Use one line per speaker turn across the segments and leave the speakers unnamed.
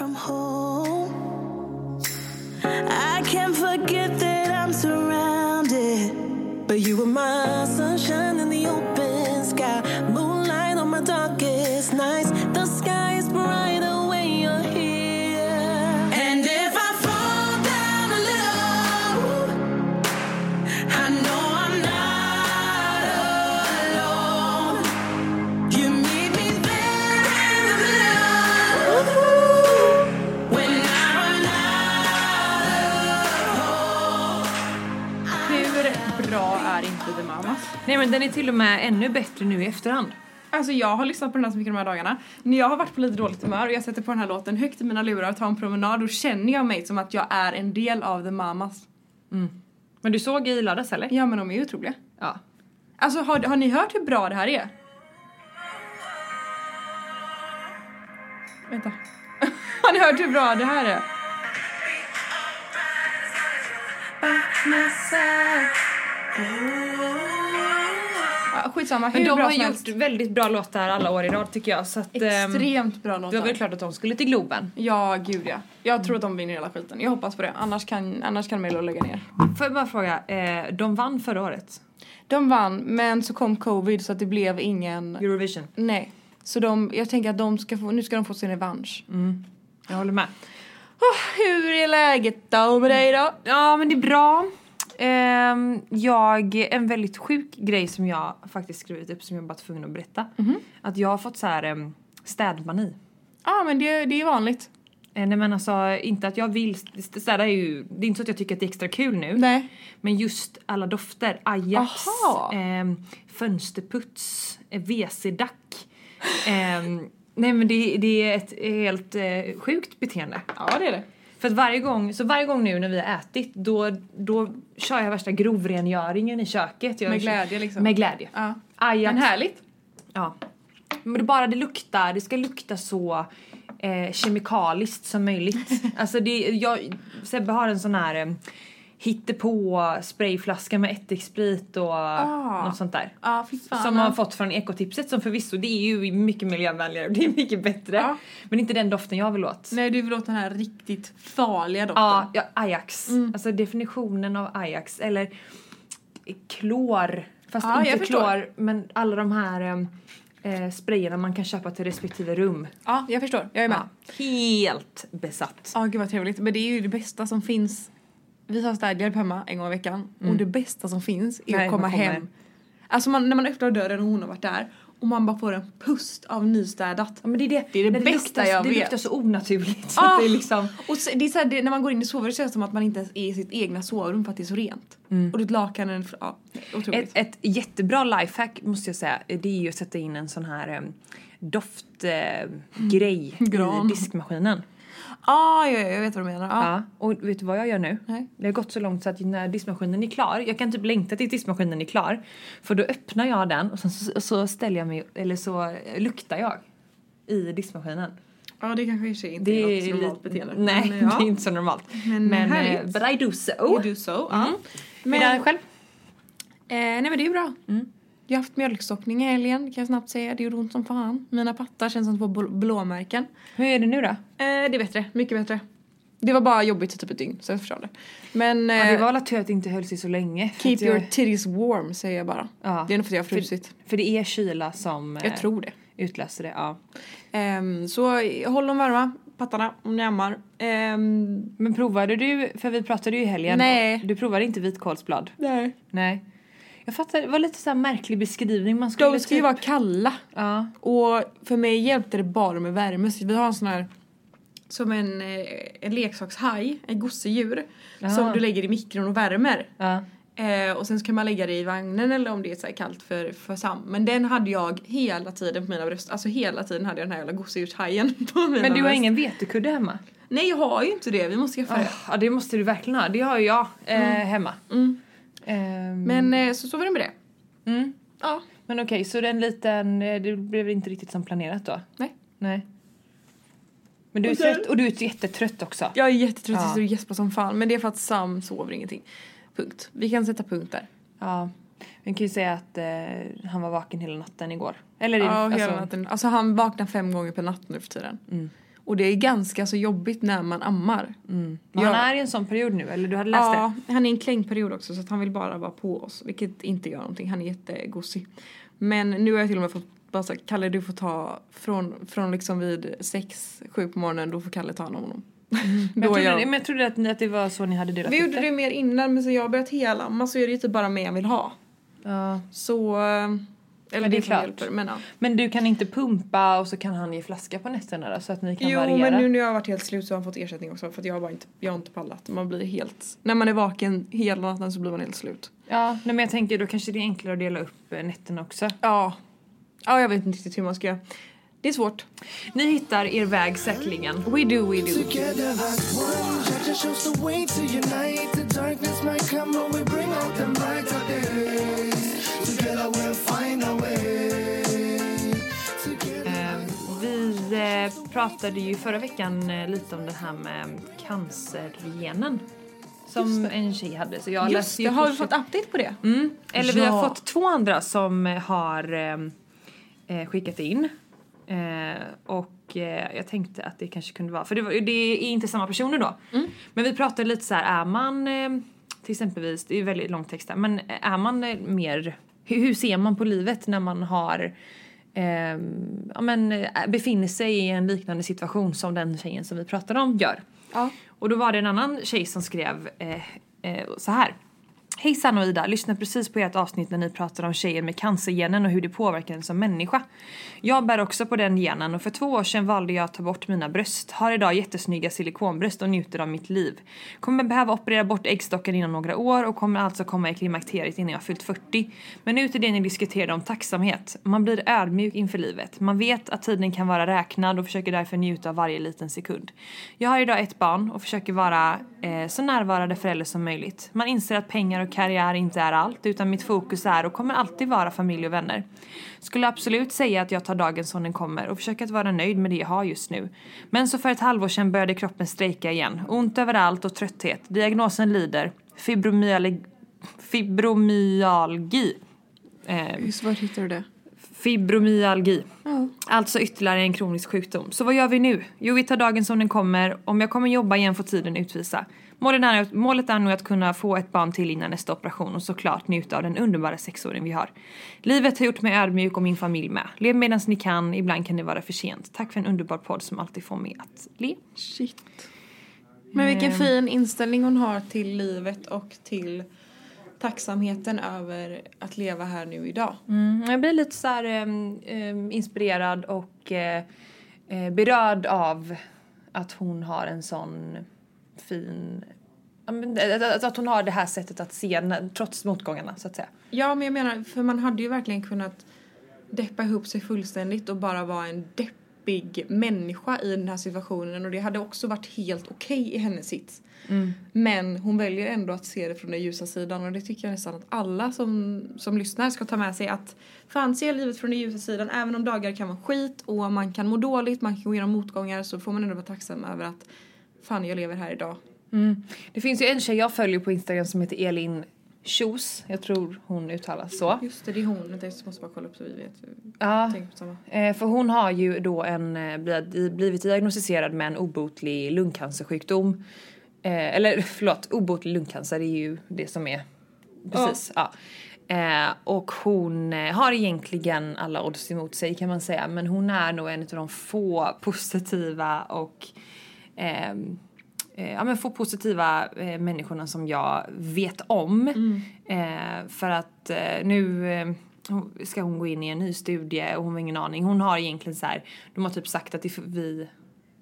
from home. I can't forget that I'm surrounded. But you were my
Nej men den är till och med ännu bättre nu i efterhand.
Alltså jag har lyssnat på den här så mycket de här dagarna. När jag har varit på lite dåligt humör och jag sätter på den här låten högt i mina lurar och tar en promenad då känner jag mig som att jag är en del av The Mamas.
Men du såg i lördags eller?
Ja men de är ju otroliga.
Ja.
Alltså har, har ni hört hur bra det här är? Vänta. har ni hört hur bra det här är? Ja, skitsamma, hur
Men de har gjort väldigt bra låtar alla år i rad tycker jag. Så att, ehm,
Extremt bra
det
låtar.
var väl klart att de skulle till Globen.
Ja, gud ja. Jag tror att de vinner hela skiten. Jag hoppas på det. Annars kan, annars kan Mello lägga ner.
Får jag bara fråga, eh, de vann förra året?
De vann, men så kom covid så att det blev ingen...
Eurovision.
Nej. Så de, jag tänker att de ska få, nu ska de få sin revansch.
Jag håller med.
Åh, hur är läget då med dig då?
Ja men det är bra. Ehm, jag, en väldigt sjuk grej som jag faktiskt skrivit upp som jag bara tvungen att berätta. Att jag har fått så här um, städmani.
Ja, men det, det är vanligt.
Eh, nej men alltså inte att jag vill st- städa är ju, det är inte så att jag tycker att det är extra kul nu.
Nej.
Men just alla dofter, Ajax, ehm, fönsterputs, eh, WC-dack. Ehm, nej men det, det är ett helt eh, sjukt beteende.
Ja, det är det.
För att varje gång, så varje gång nu när vi har ätit då, då kör jag värsta grovrengöringen i köket. Jag
Med glädje liksom.
Med glädje.
Ja.
Ajax.
Men härligt.
Ja. Men det bara det luktar, det ska lukta så eh, kemikaliskt som möjligt. alltså det, jag, Sebbe har en sån här eh, hittepå sprayflaska med ättiksprit och
Ah.
något sånt där.
Fan.
Som man har fått från ekotipset som förvisso det är ju mycket miljövänligare och det är mycket bättre.
Ja.
Men inte den doften jag vill åt.
Nej, du vill åt den här riktigt farliga doften.
Ja, ja Ajax.
Mm.
Alltså definitionen av Ajax. Eller klor. Fast
jag
inte klor, men alla de här eh, eh, sprayerna man kan köpa till respektive rum.
Ja, jag förstår. Jag är med.
Ja, helt besatt.
Ja, gud vad trevligt. Men det är ju det bästa som finns. Vi har städhjälp hemma en gång i veckan och det bästa som finns är
Nej,
att komma hem. Alltså man, när man öppnar dörren och hon har varit där och man bara får en pust av nystädat.
Ja, men det är det,
Det är det
När
bästa
luktar,
jag
Det
vet.
luktar så onaturligt.
Ah!
det är liksom,
Och så, det är så här, det, när man går in i sovrummet känns det som att man inte ens är i sitt egna sovrum för att det är så rent. Och det lakanen, ja, otroligt.
ett, ett jättebra lifehack måste jag säga, det är ju att sätta in en sån här um, doftgrej grej
Gran.
i diskmaskinen.
Ah, ja, ja, jag vet vad du menar. Ja.
Ja, och vet du vad jag gör nu?
Nej.
Det har gått så långt så att när diskmaskinen är klar, jag kan typ längta till diskmaskinen är klar. För då öppnar jag den och sen så, så ställer jag mig, eller så luktar jag i diskmaskinen.
ja, det kanske i sig inte
Det
är
är
något normalt
lite,
beteende.
nej,
Men, ja.
det är inte så normalt.
Men,
Men,
härligt.
eh, but I do so.
You do so. Ja.
Mm.
Men,
Men, själv?
eh, nej men det är bra.
Mm.
Jag har haft mjölkstockning i helgen kan jag snabbt säga. Det gjorde ont som fan. Mina pattar känns som två bl- blåmärken.
Hur är det nu då?
Eh, det är bättre, mycket bättre. Det var bara jobbigt i typ ett dygn så jag förstår det. Men eh,
Ja, det var väl tur att det inte höll sig så länge. för
keep
jag,
your titties warm säger jag bara.
Ja.
Det är nog för att jag har frusit.
För det är kyla som
Jag
eh,
tror det.
utlöser det. Ja.
Ehm, så håll dem varma, pattarna, om ni ammar. Ehm,
Men provade du, för vi pratade ju i helgen.
Nej.
Du provade inte vitkålsblad?
nej.
Nej. Jag fattar, det var lite så här märklig beskrivning. Man skulle
De ska ju
typ-
vara kalla.
Ja.
Och för mig hjälpte det bara med värme. Så vi har en sån här som en, eh, en leksakshaj, ett gosedjur.
Jaha.
Som du lägger i mikron och värmer.
ja.
Eh, och sen så kan man lägga det i vagnen eller om det är så kallt för, för Sam. Men den hade jag hela tiden på mina bröst. Alltså hela tiden hade jag den här jävla gosedjurshajen på mina
Men du har
bröst.
ingen vetekudde hemma?
Nej jag har ju inte det, vi måste skaffa det.
Ja, det måste du verkligen ha. Det har ju jag eh, hemma.
Mm.
Ehm,
Men eh, så, så var det med det.
mm.
Ja.
Men okej, så den liten, eh, det blev inte riktigt som planerat då?
Nej.
Nej. Men du är
Och
trött och du är jättetrött också.
Jag är jättetrött,
Ja.
jag gäspar som fan. Men det är för att Sam sover ingenting. Punkt. Vi kan sätta punkt där.
Ja. Vi kan ju säga att eh, han var vaken hela natten igår. Eller
Ja,
alltså,
hela natten. Alltså han vaknar fem gånger per natt nu för tiden.
Mm.
Och det är ganska så jobbigt när man ammar.
Men
Ja.
Han är i en sån period nu, eller du hade läst
Ja, han är i en klängperiod också så att han vill bara vara på oss. Vilket inte gör någonting, han är jättegosig. Men nu har jag till och med fått bara så, Kalle du får ta från, från liksom vid sex, sju på morgonen, då får Kalle ta hand om honom.
det? Men jag, trodde,
jag-
men jag trodde att, att det var så ni hade delat
Vi gjorde det mer innan men så jag har börjat helamma så är det ju typ bara mig jag vill ha.
Ja.
Så... Eller
det är
som
klart.
Hjälper, men ja.
Men du kan inte pumpa och så kan han ge flaska på nätterna då, så att ni kan
Jo
variera?
men nu när jag har varit helt slut så har han fått ersättning också för att jag har bara inte, jag har inte pallat. Man blir helt, när man är vaken hela natten så blir man helt slut.
Ja, nej, men jag tänker då kanske det är enklare att dela upp eh, nätterna också.
Ja. Ja jag vet inte riktigt hur man ska göra. Det är svårt.
Ni hittar er väg säkerligen.
We do, we do.
Together
pratade ju förra veckan eh, lite om det här med cancergenen. Som en tjej hade. Så jag
Just det, har vi fått update på det?
Mm. Eller vi har
Ja.
fått två andra som eh, har eh, eh, skickat in. Eh, och eh, jag tänkte att det kanske kunde vara, för det, var, det är inte samma personer då. Men vi pratade lite så här, är man till exempelvis, det är väldigt lång text här, men är man mer, hur, hur ser man på livet när man har eh, ja, men, eh, befinner sig i en liknande situation som den tjejen som vi pratade om gör.
Ja.
Och då var det en annan tjej som skrev eh, eh, så här. Hej Sanna och Ida, lyssnade precis på ert avsnitt när ni pratade om tjejer med cancergenen och hur det påverkar en som människa. Jag bär också på den genen och för två år sedan valde jag att ta bort mina bröst. Har idag jättesnygga silikonbröst och njuter av mitt liv. Kommer behöva operera bort äggstocken inom några år och kommer alltså komma i klimakteriet innan jag fyllt 40. Men nu till det ni diskuterade om tacksamhet. Man blir ödmjuk inför livet. Man vet att tiden kan vara räknad och försöker därför njuta av varje liten sekund. Jag har idag ett barn och försöker vara eh, så närvarande förälder som möjligt. Man inser att pengar och karriär inte är allt utan mitt fokus är och kommer alltid vara familj och vänner. Skulle absolut säga att jag tar dagen som den kommer och försöker att vara nöjd med det jag har just nu. Men så för ett halvår sedan började kroppen strejka igen. Ont överallt och trötthet. Diagnosen lider. Fibromyalgi. Fibromyalgi. Eh,
svårt hittar du det?
fibromyalgi.
Ja.
Alltså ytterligare en kronisk sjukdom. Så vad gör vi nu? Jo, vi tar dagen som den kommer. Om jag kommer jobba igen får tiden utvisa. Målet är, målet är nog att kunna få ett barn till innan nästa operation och såklart njuta av den underbara sexåring vi har. Livet har gjort mig ödmjuk och min familj med. Lev medan ni kan, ibland kan det vara för sent. Tack för en underbar podd som alltid får mig att le.
Shit. Men vilken
Ehm.
fin inställning hon har till livet och till tacksamheten över att leva här nu idag.
Mm, jag blir lite så här ehm, inspirerad och eh, eh, berörd av att hon har en sån fin... eh, Att hon har det här sättet att se trots motgångarna så att säga.
Ja, men jag menar, för man hade ju verkligen kunnat deppa ihop sig fullständigt och bara vara en deppig människa i den här situationen. Och det hade också varit helt okej i hennes sits. Men hon väljer ändå att se det från den ljusa sidan. Och det tycker jag nästan att alla som, som lyssnar ska ta med sig. Att fan se livet från den ljusa sidan. Även om dagar kan vara skit och man kan må dåligt, man kan gå igenom motgångar så får man ändå vara tacksam över att fan jag lever här idag.
Det finns ju en tjej jag följer på Instagram som heter Elin Kjos. Jag tror hon uttalas så.
Just det, det är hon. Jag måste bara kolla upp så vi vet.
Ja. Eh, för hon har ju då en, eh, bli- blivit diagnostiserad med en obotlig lungcancersjukdom. Eh, eller förlåt, obotlig lungcancer är ju det som är precis. Ja. Eh, och hon eh, har egentligen alla odds emot sig kan man säga. Men hon är nog en av de få positiva och eh, ja, men få positiva eh, människorna som jag vet om. Eh, för att eh, nu eh, ska hon gå in i en ny studie och hon har ingen aning. Hon har egentligen så här, de har typ sagt att vi,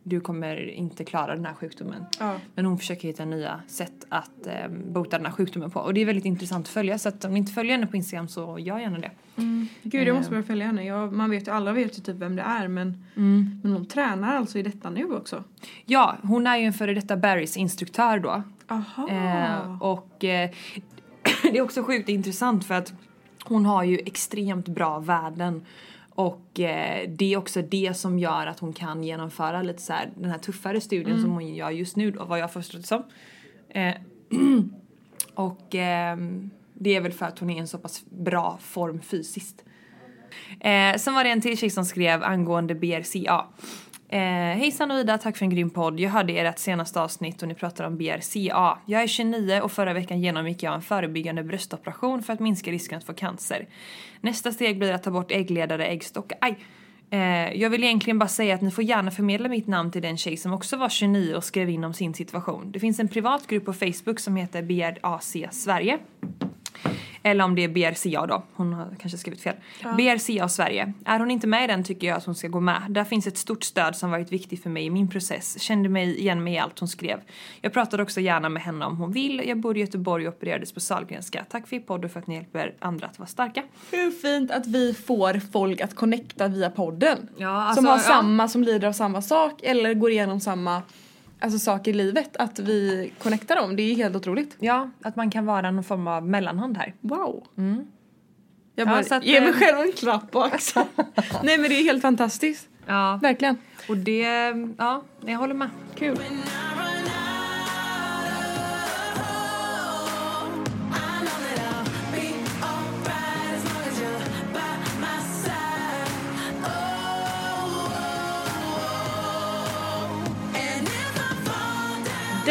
du kommer inte klara den här sjukdomen.
Ja.
Men hon försöker hitta nya sätt att eh, bota den här sjukdomen på. Och det är väldigt intressant att följa. Så att om ni inte följer henne på Instagram så gör gärna det.
Gud, jag måste börja följa henne. Jag, man vet ju, alla vet ju typ vem det är men, men hon tränar alltså i detta nu också.
Ja, hon är ju en före detta Barrys instruktör då.
Aha.
Eh, och eh, det är också sjukt intressant för att hon har ju extremt bra värden. Och eh, det är också det som gör att hon kan genomföra lite så här, den här tuffare studien som hon gör just nu då, vad jag har förstått det som. Eh, och ehm, det är väl för att hon är i en så pass bra form fysiskt. Eh, sen var det en till tjej som skrev angående BRCA. Eh, hejsan och Ida, tack för en grym podd. Jag hörde ert senaste avsnitt och ni pratar om BRCA. Jag är 29 och förra veckan genomgick jag en förebyggande bröstoperation för att minska risken att få cancer. Nästa steg blir att ta bort äggledare, äggstockar. Aj! Eh, jag vill egentligen bara säga att ni får gärna förmedla mitt namn till den tjej som också var 29 och skrev in om sin situation. Det finns en privat grupp på Facebook som heter BRAC Sverige. Eller om det är BRCA då, hon har kanske skrivit fel. BRCA Sverige. Är hon inte med i den tycker jag att hon ska gå med. Där finns ett stort stöd som varit viktigt för mig i min process. Kände mig igen mig i allt hon skrev. Jag pratar också gärna med henne om hon vill. Jag bor i Göteborg och opererades på Sahlgrenska. Tack för er podd och för att ni hjälper andra att vara starka.
Hur fint att vi får folk att connecta via podden.
Ja, alltså,
som har
ja.
samma, som lider av samma sak eller går igenom samma alltså, saker i livet. Att vi connectar dem, det är helt otroligt.
Ja, att man kan vara någon form av mellanhand här.
Wow. Jag
Mm. Ja,
bara,
så att,
ge mig
eh,
själv en klapp på axeln. Nej men det är helt fantastiskt.
Ja,
Verkligen.
och det, ja, jag håller med.
Kul.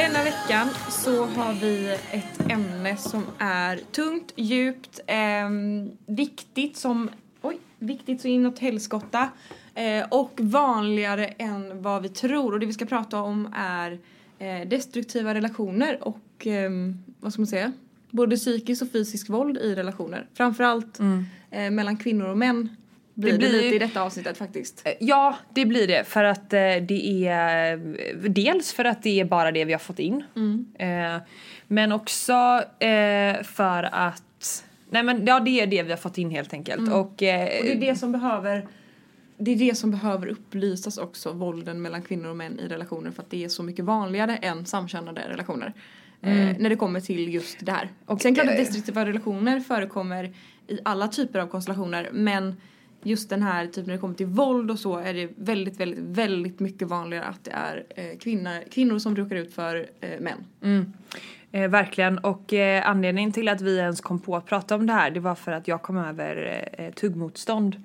Denna veckan så har vi ett ämne som är tungt, djupt, ehm, viktigt som, oj, viktigt så inåt helskotta eh, och vanligare än vad vi tror. Och det vi ska prata om är eh, destruktiva relationer och ehm, vad ska man säga? Både psykisk och fysisk våld i relationer. Framförallt eh, mellan kvinnor och män blir det,
blir
lite
ju-
i detta avsnittet faktiskt.
Eh, Ja, det blir det. För att eh, det är... Dels för att det är bara det vi har fått in. Eh, men också för att... Nej men ja, det är det vi har fått in helt enkelt. Och, eh,
Och det är det som behöver det är det som behöver upplysas också, vålden mellan kvinnor och män i relationer för att det är så mycket vanligare än samkönade relationer. Eh, när det kommer till just det här. Och sen klart att destruktiva relationer förekommer i alla typer av konstellationer men just den här typen när det kommer till våld och så är det väldigt, väldigt, väldigt mycket vanligare att det är eh, kvinnor, kvinnor som råkar ut för eh, män.
Mm. Eh, verkligen. Och eh, anledningen till att vi ens kom på att prata om det här det var för att jag kom över eh, tuggmotstånd.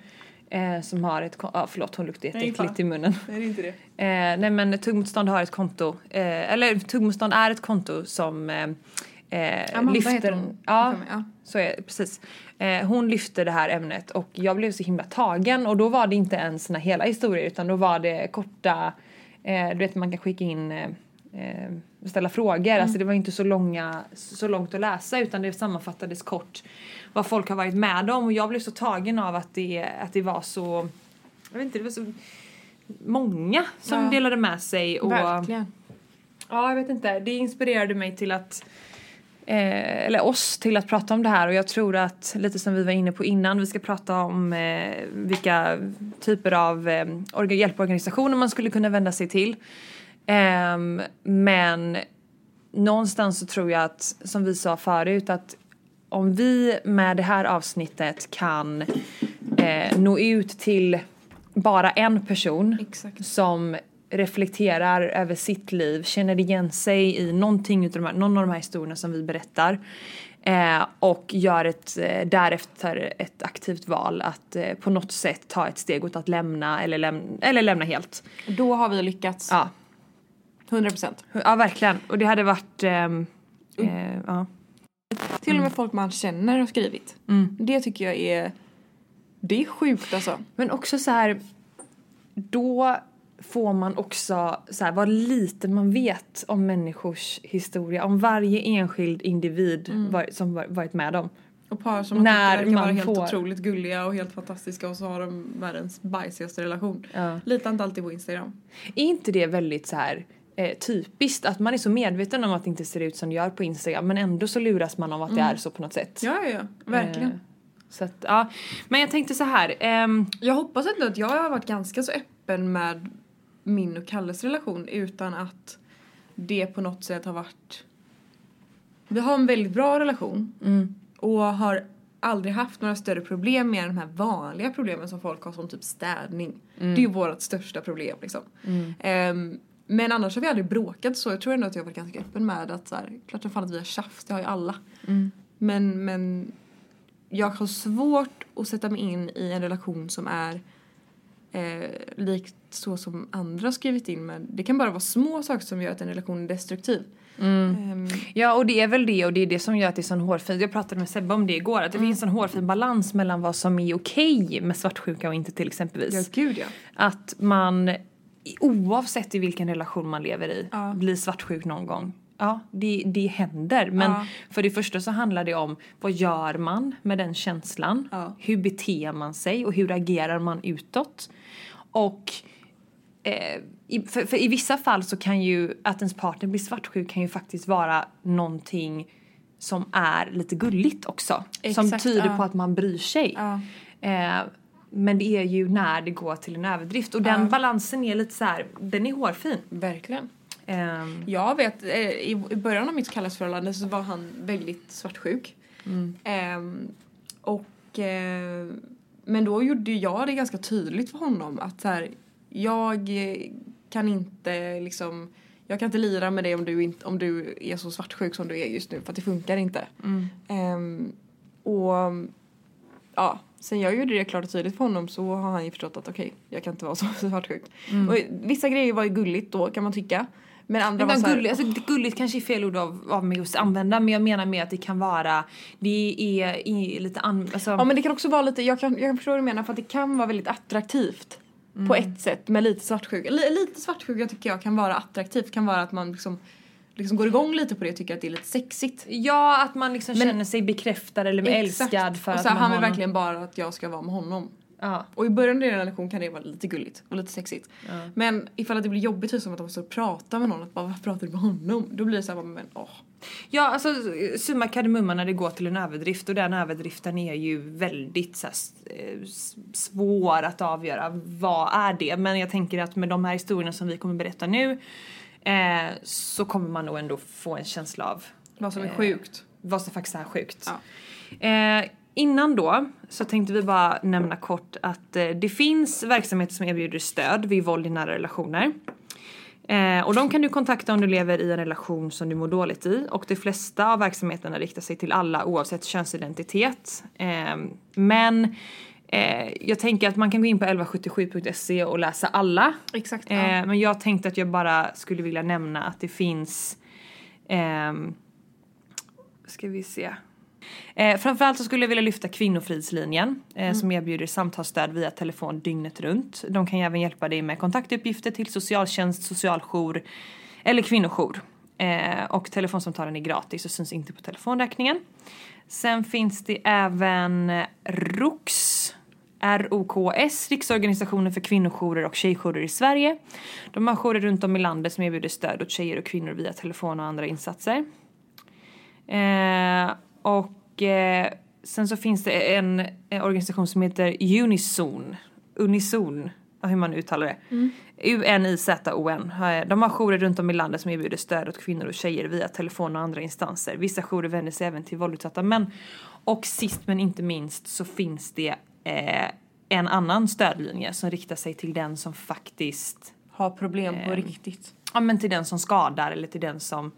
Eh, som har ett... Ja, förlåt, hon luktar
Nej,
jätteäckligt i munnen.
Är det inte det?
Eh, nej men tuggmotstånd har ett konto, eh, eller tuggmotstånd är ett konto som eh,
Amanda
lyfter...
heter hon.
Ja,
ja.
så är det, precis. Eh, hon lyfter det här ämnet och jag blev så himla tagen och då var det inte ens såna hela historier utan då var det korta, eh, du vet man kan skicka in eh, eh, ställa frågor, alltså det var inte så långa, så långt att läsa utan det sammanfattades kort vad folk har varit med om och jag blev så tagen av att det, att det var så, jag vet inte, det var så många som
Ja.
delade med sig och
Verkligen.
Ja, jag vet inte. Det inspirerade mig till att Eh, eller oss till att prata om det här och jag tror att lite som vi var inne på innan vi ska prata om eh, vilka typer av eh, orga- hjälporganisationer man skulle kunna vända sig till. Ehm, men någonstans så tror jag att som vi sa förut att om vi med det här avsnittet kan eh, nå ut till bara en person
Exakt.
som reflekterar över sitt liv, känner igen sig i någonting utav de här, någon av de här historierna som vi berättar eh, och gör ett, eh, därefter ett aktivt val att eh, på något sätt ta ett steg åt att lämna eller, läm eller lämna helt.
Då har vi lyckats.
Ja,
100 procent.
ja verkligen. Och det hade varit ehm, eh, ja.
Till och med folk man känner har skrivit. Det tycker jag är... Det är sjukt alltså.
Men också så här, då får man också så här, vad lite man vet om människors historia, om varje enskild individ var, som var, varit med dem.
Och par som
När
man verkar vara helt
får-
otroligt gulliga och helt fantastiska och så har de världens bajsigaste relation.
Ja.
Litar inte alltid på Instagram.
Är inte det väldigt så här eh, typiskt att man är så medveten om att det inte ser ut som det gör på Instagram men ändå så luras man av att det är så på något sätt.
Ja, ja, ja. Verkligen.
Eh, så att, ja. Men jag tänkte så här. ehm,
Jag hoppas ändå att jag har varit ganska så öppen med min och Kalles relation utan att det på något sätt har varit... Vi har en väldigt bra relation
mm,
och har aldrig haft några större problem med de här vanliga problemen som folk har som typ städning. Det är ju vårt största problem liksom.
mm,
Ehm, men annars har vi aldrig bråkat så. Jag tror ändå att jag varit ganska öppen med att så här, klart som fan att vi har tjafs, det har ju alla.
mm,
Men, men jag har svårt att sätta mig in i en relation som är Eh, likt så som andra har skrivit in men det kan bara vara små saker som gör att en relation är destruktiv. Ehm,
Ja, och det är väl det och det är det som gör att det är sån hårfin. Jag pratade med Sebbe om det igår, att det finns en hårfin balans mellan vad som är okej med svartsjuka och inte till exempelvis.
ja, gud ja.
Att man oavsett i vilken relation man lever i
Ja.
blir svartsjuk någon gång. Ja, det, det händer. Men
Ja.
för det första så handlar det om vad gör man med den känslan?
Ja.
Hur beter man sig och hur agerar man utåt? Och eh, i, för, för i vissa fall så kan ju att ens partner blir svartsjuk kan ju faktiskt vara någonting som är lite gulligt också. som
Exakt,
tyder
ja.
på att man bryr sig.
Ja.
Eh, men det är ju när det går till en överdrift och den
Ja.
balansen är lite så här, den är hårfin.
Verkligen.
Ehm,
Jag vet, eh, i början av mitt kallesförhållande så var han väldigt svartsjuk. Ehm, och, eh, men då gjorde jag det ganska tydligt för honom att så här, jag kan inte liksom jag kan inte lira med dig om du, inte, om du är så svartsjuk som du är just nu för att det funkar inte. Ehm, och ja, sen jag gjorde det klart och tydligt för honom så har han ju förstått att okej, jag kan inte vara så svartsjuk. Och vissa grejer var ju gulligt då kan man tycka. Men andra var
men
så här,
gulligt, alltså, gulligt kanske är fel ord av, av mig att använda men jag menar med att det kan vara, det är i, lite an, alltså,
Ja men det kan också vara lite, jag kan, jag kan förstå vad du menar för att det kan vara väldigt attraktivt. På ett sätt med lite svartsjuka. Li, lite svartsjuka tycker jag kan vara attraktivt. Kan vara att man liksom, liksom går igång lite på det och tycker att det är lite sexigt.
Ja, att man liksom
Men-
känner sig bekräftad eller
Exakt.
älskad för
och
att
så här,
man
han vill
någon-
verkligen bara att jag ska vara med honom.
Ja.
Och i början av en relation kan det vara lite gulligt och lite sexigt. Men ifall att det blir jobbigt typ som att man måste prata med någon, att bara varför pratar du med honom? Då blir det såhär, men åh.
Ja, alltså summa kardemumma när det går till en överdrift och den överdriften är ju väldigt så här, eh, svår att avgöra. Vad är det? Men jag tänker att med de här historierna som vi kommer berätta nu eh, så kommer man nog ändå få en känsla av
Vad som är
Eh,
sjukt.
vad som faktiskt är sjukt.
Ja.
Eh, innan då så tänkte vi bara nämna kort att eh, det finns verksamheter som erbjuder stöd vid våld i nära relationer. Eh, och de kan du kontakta om du lever i en relation som du mår dåligt i och de flesta av verksamheterna riktar sig till alla oavsett könsidentitet. Eh, men jag tänker att man kan gå in på 1177.se och läsa alla.
Exakt. Ja.
Men jag tänkte att jag bara skulle vilja nämna att det finns ehm, ska vi se. Eh, framförallt så skulle jag vilja lyfta Kvinnofridslinjen eh, som erbjuder samtalsstöd via telefon dygnet runt. De kan även hjälpa dig med kontaktuppgifter till socialtjänst, socialjour eller kvinnojour. Eh, och telefonsamtalen är gratis och syns inte på telefonräkningen. Sen finns det även ROKS, ROKS, Riksorganisationen för kvinnojourer och tjejjourer i Sverige. De har jourer runt om i landet som erbjuder stöd åt tjejer och kvinnor via telefon och andra insatser. Eh, och eh, sen så finns det en, en organisation som heter Unizon. Unizon, ja, hur man uttalar det. U-N-I-Z-O-N. Eh, De har jourer runt om i landet som erbjuder stöd åt kvinnor och tjejer via telefon och andra instanser. Vissa jourer vänder sig även till våldsutsatta män. Och sist men inte minst så finns det eh, en annan stödlinje som riktar sig till den som faktiskt
Ha problem på
eh,
riktigt.
ja, men till den som skadar eller till den som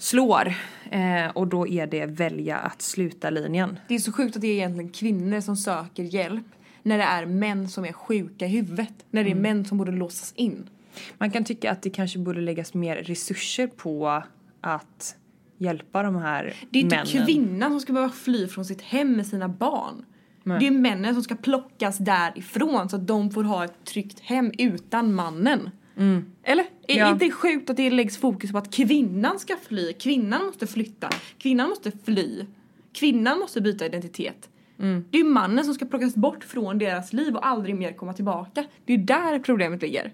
slår. Eh, och då är det välja att sluta linjen.
Det är så sjukt att det är egentligen kvinnor som söker hjälp när det är män som är sjuka i huvudet. När det är män som borde låsas in.
Man kan tycka att det kanske borde läggas mer resurser på att hjälpa de här
Det är inte
männen.
kvinnan som ska behöva fly från sitt hem med sina barn. Det är männen som ska plockas därifrån så att de får ha ett tryggt hem utan mannen. Eller? Är
Ja.
inte det sjukt att det läggs fokus på att kvinnan ska fly? Kvinnan måste flytta. Kvinnan måste fly. Kvinnan måste byta identitet. Det är mannen som ska plockas bort från deras liv och aldrig mer komma tillbaka. Det är där problemet ligger.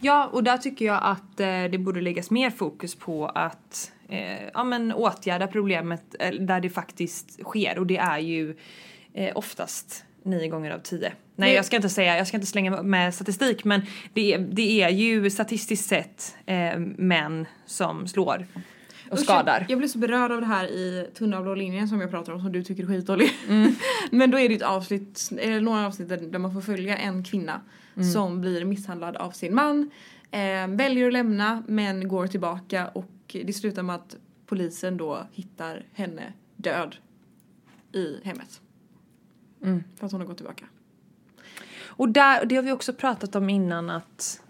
Ja, och där tycker jag att eh, det borde läggas mer fokus på att eh, ja, men åtgärda problemet eh, där det faktiskt sker och det är ju eh, oftast nio gånger av tio. Nej, jag ska inte säga, jag ska inte slänga med statistik men det, är- det är ju statistiskt sett eh, män som slår och skadar.
Jag blev så berörd av det här i Tunna blå linjen som jag pratar om som du tycker är skitdålig.
Mm.
Men då är det ett avsnitt, eller några avsnitt där där man får följa en kvinna
Mm.
som blir misshandlad av sin man. Eh, väljer att lämna men går tillbaka och det slutar med att polisen då hittar henne död i hemmet.
Mm.
För att hon har gått tillbaka.
Och där, det har vi också pratat om innan att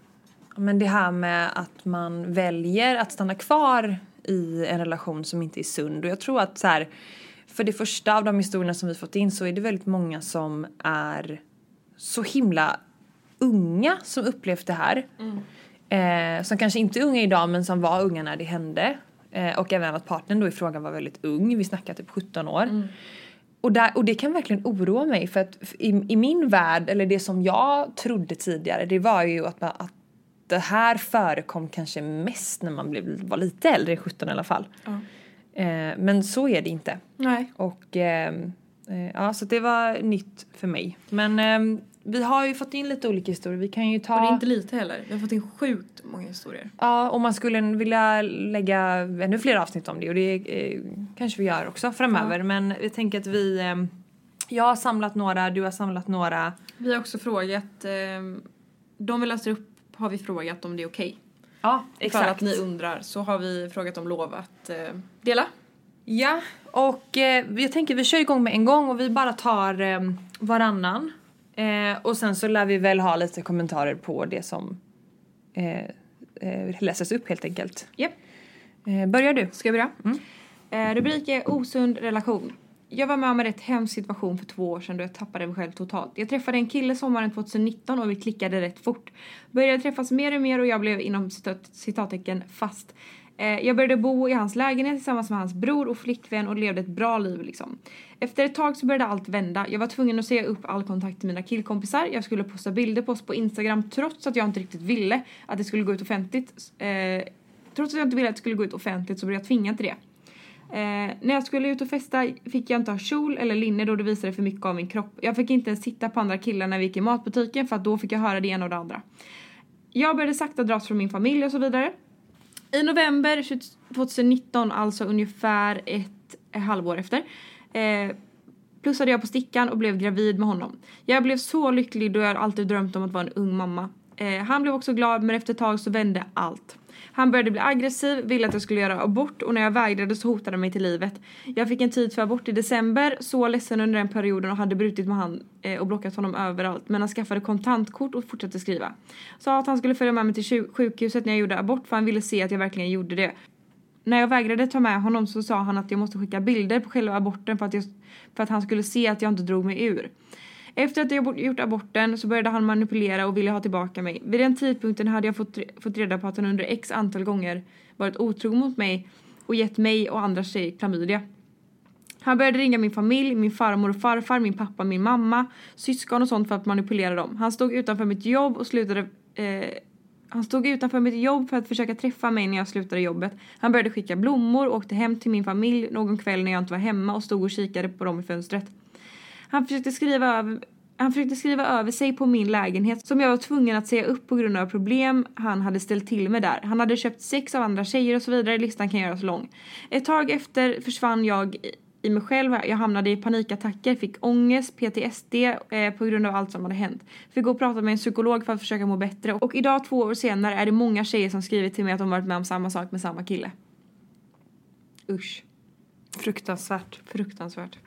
men det här med att man väljer att stanna kvar i en relation som inte är sund. Och jag tror att så här, för det första av de historierna som vi fått in så är det väldigt många som är så himla unga som upplevt det här. Eh, som kanske inte är unga idag men som var unga när det hände. Eh, och även att partnern då i frågan var väldigt ung, vi snackar typ 17 år. Och, där, och det kan verkligen oroa mig för att i, i min värld, eller det som jag trodde tidigare, det var ju att, man, att det här förekom kanske mest när man blev, var lite äldre, 17 i alla fall. Eh, men så är det inte.
Nej.
Och ehm, eh, ja, så det var nytt för mig. Men ehm, vi har ju fått in lite olika historier. Vi kan ju ta...
Och det är inte lite heller. Vi har fått in sjukt många historier.
Ja, om man skulle vilja lägga ännu fler avsnitt om det och det eh, kanske vi gör också framöver. Men jag tänker att vi... Eh, jag har samlat några, du har samlat några.
Vi har också frågat, eh, de vi läser upp har vi frågat om det är okej.
Ja,
För att ni undrar så har vi frågat om lov att eh, dela.
Ja, och eh, jag tänker vi kör igång med en gång och vi bara tar eh, varannan. Eh, och sen så lär vi väl ha lite kommentarer på det som eh, eh, läses upp helt enkelt.
Japp.
Eh, börjar du?
Ska jag börja? Eh, rubrik är osund relation. Jag var med om en rätt hemsk situation för två år sedan då jag tappade mig själv totalt. Jag träffade en kille sommaren 2019 och vi klickade rätt fort. Började träffas mer och mer och jag blev inom citat, citattecken fast. Eh, jag började bo i hans lägenhet tillsammans med hans bror och flickvän och levde ett bra liv liksom. Efter ett tag så började allt vända. Jag var tvungen att säga upp all kontakt till mina killkompisar. Jag skulle posta bilder på oss på Instagram trots att jag inte riktigt ville att det skulle gå ut offentligt. Eh, trots att jag inte ville att det skulle gå ut offentligt så blev jag tvingad till det. Eh, när jag skulle ut och festa fick jag inte ha kjol eller linne då det visade för mycket av min kropp. Jag fick inte ens sitta på andra killar när vi gick i matbutiken för att då fick jag höra det ena och det andra. Jag började sakta dras från min familj och så vidare. I november 2019, alltså ungefär ett halvår efter, eh, plussade jag på stickan och blev gravid med honom. Jag blev så lycklig då jag alltid drömt om att vara en ung mamma. Eh, han blev också glad men efter ett tag så vände allt. Han började bli aggressiv, ville att jag skulle göra abort och när jag vägrade så hotade han mig till livet. Jag fick en tid för abort i december, så ledsen under den perioden och hade brutit med han eh, och blockat honom överallt. Men han skaffade kontantkort och fortsatte skriva. Sa att han skulle följa med mig till sjukhuset när jag gjorde abort för han ville se att jag verkligen gjorde det. När jag vägrade ta med honom så sa han att jag måste skicka bilder på själva aborten för att, jag, för att han skulle se att jag inte drog mig ur. Efter att jag gjort aborten så började han manipulera och ville ha tillbaka mig. Vid den tidpunkten hade jag fått, fått reda på att han under x antal gånger varit otrogen mot mig och gett mig och andra tjejer klamydia. Han började ringa min familj, min farmor och farfar, min pappa, min mamma, syskon och sånt för att manipulera dem. Han stod utanför mitt jobb och slutade eh, han stod utanför mitt jobb för att försöka träffa mig när jag slutade jobbet. Han började skicka blommor och åkte hem till min familj någon kväll när jag inte var hemma och stod och kikade på dem i fönstret. Han försökte skriva över han försökte skriva över sig på min lägenhet som jag var tvungen att säga upp på grund av problem han hade ställt till med där. Han hade köpt sex av andra tjejer och så vidare. Listan kan göras lång. Ett tag efter försvann jag i- mig själv. Jag hamnade i panikattacker, fick ångest, PTSD eh, på grund av allt som hade hänt. Fick gå och prata med en psykolog för att försöka må bättre. Och idag, två år senare, är det många tjejer som skrivit till mig att de varit med om samma sak med samma kille. Usch.
Fruktansvärt.
Fruktansvärt.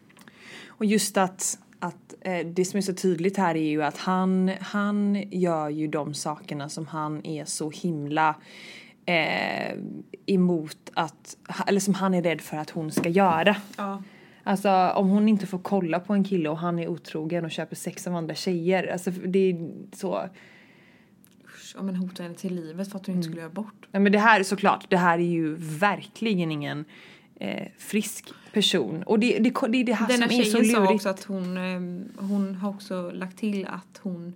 Och just att, att eh, det som är så tydligt här är ju att han, han gör ju de sakerna som han är så himla eh, emot att, eller som han är rädd för att hon ska göra.
Ja.
Alltså om hon inte får kolla på en kille och han är otrogen och köper sex av andra tjejer. Alltså det är så.
Usch, ja men hota henne till livet för att hon inte skulle göra bort.
Nej men det här är såklart, det här är ju verkligen ingen eh, frisk person. Och det, det, det är det här
Denna
som är så
tjejen sa
lurigt.
också att hon, ehm, hon har också lagt till att hon